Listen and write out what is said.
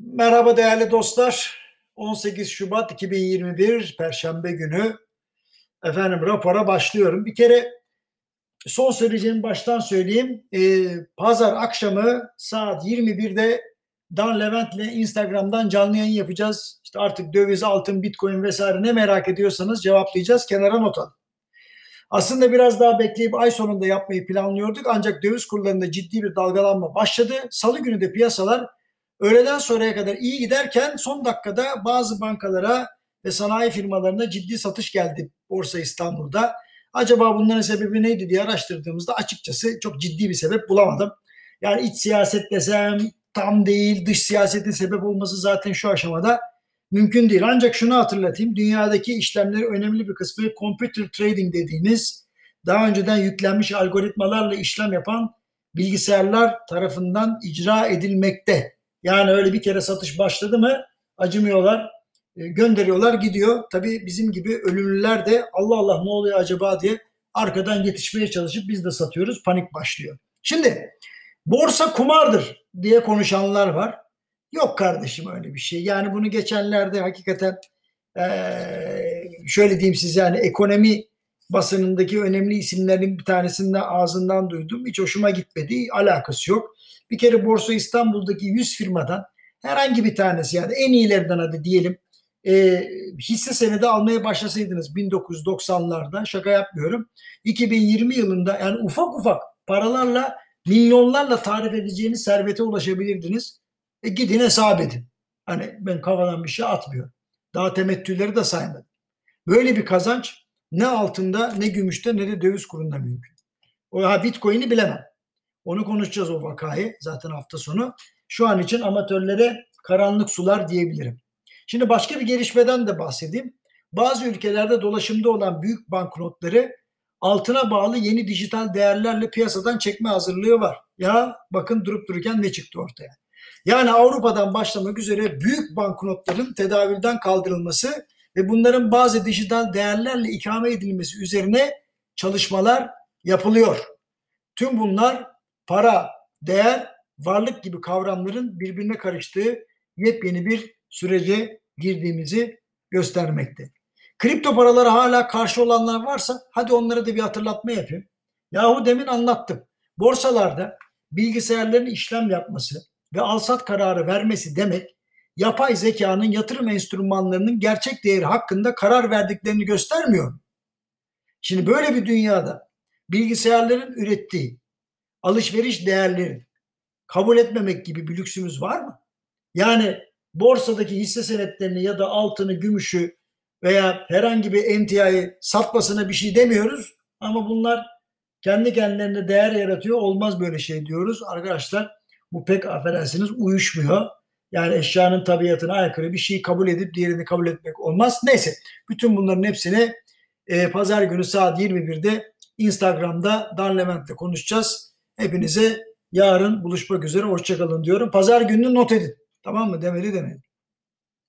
Merhaba değerli dostlar. 18 Şubat 2021 Perşembe günü efendim rapora başlıyorum. Bir kere son söyleyeceğimi baştan söyleyeyim. Ee, Pazar akşamı saat 21'de Dan Levent'le Instagram'dan canlı yayın yapacağız. İşte artık döviz, altın, bitcoin vesaire ne merak ediyorsanız cevaplayacağız. Kenara not alın. Aslında biraz daha bekleyip ay sonunda yapmayı planlıyorduk ancak döviz kurlarında ciddi bir dalgalanma başladı. Salı günü de piyasalar öğleden sonraya kadar iyi giderken son dakikada bazı bankalara ve sanayi firmalarına ciddi satış geldi Borsa İstanbul'da. Acaba bunların sebebi neydi diye araştırdığımızda açıkçası çok ciddi bir sebep bulamadım. Yani iç siyaset desem tam değil, dış siyasetin sebep olması zaten şu aşamada mümkün değil. Ancak şunu hatırlatayım. Dünyadaki işlemleri önemli bir kısmı computer trading dediğimiz daha önceden yüklenmiş algoritmalarla işlem yapan bilgisayarlar tarafından icra edilmekte. Yani öyle bir kere satış başladı mı acımıyorlar, e, gönderiyorlar gidiyor. Tabii bizim gibi ölümlüler de Allah Allah ne oluyor acaba diye arkadan yetişmeye çalışıp biz de satıyoruz. Panik başlıyor. Şimdi borsa kumardır diye konuşanlar var. Yok kardeşim öyle bir şey. Yani bunu geçenlerde hakikaten şöyle diyeyim size yani ekonomi basınındaki önemli isimlerin bir tanesinde ağzından duydum. Hiç hoşuma gitmedi. Alakası yok. Bir kere Borsa İstanbul'daki 100 firmadan herhangi bir tanesi yani en iyilerinden hadi diyelim e, hisse senedi almaya başlasaydınız 1990'larda şaka yapmıyorum. 2020 yılında yani ufak ufak paralarla milyonlarla tarif edeceğiniz servete ulaşabilirdiniz. E gidin hesap edin. Hani ben kafadan bir şey atmıyorum. Daha temettüleri de saymadım. Böyle bir kazanç ne altında ne gümüşte ne de döviz kurunda mümkün. O ha Bitcoin'i bilemem. Onu konuşacağız o vakayı zaten hafta sonu. Şu an için amatörlere karanlık sular diyebilirim. Şimdi başka bir gelişmeden de bahsedeyim. Bazı ülkelerde dolaşımda olan büyük banknotları altına bağlı yeni dijital değerlerle piyasadan çekme hazırlığı var. Ya bakın durup dururken ne çıktı ortaya. Yani Avrupa'dan başlamak üzere büyük banknotların tedavülden kaldırılması ve bunların bazı dijital değerlerle ikame edilmesi üzerine çalışmalar yapılıyor. Tüm bunlar para, değer, varlık gibi kavramların birbirine karıştığı yepyeni bir sürece girdiğimizi göstermekte. Kripto paralara hala karşı olanlar varsa hadi onlara da bir hatırlatma yapayım. Yahu demin anlattım. Borsalarda bilgisayarların işlem yapması ve alsat kararı vermesi demek yapay zekanın yatırım enstrümanlarının gerçek değeri hakkında karar verdiklerini göstermiyor? Şimdi böyle bir dünyada bilgisayarların ürettiği alışveriş değerlerini kabul etmemek gibi bir lüksümüz var mı? Yani borsadaki hisse senetlerini ya da altını, gümüşü veya herhangi bir emtiayı satmasına bir şey demiyoruz ama bunlar kendi kendilerine değer yaratıyor. Olmaz böyle şey diyoruz. Arkadaşlar bu pek affedersiniz uyuşmuyor. Yani eşyanın tabiatına aykırı bir şeyi kabul edip diğerini kabul etmek olmaz. Neyse bütün bunların hepsini e, pazar günü saat 21'de Instagram'da Dan Levent'le konuşacağız. Hepinize yarın buluşmak üzere. Hoşçakalın diyorum. Pazar gününü not edin. Tamam mı? Demeli demeyin.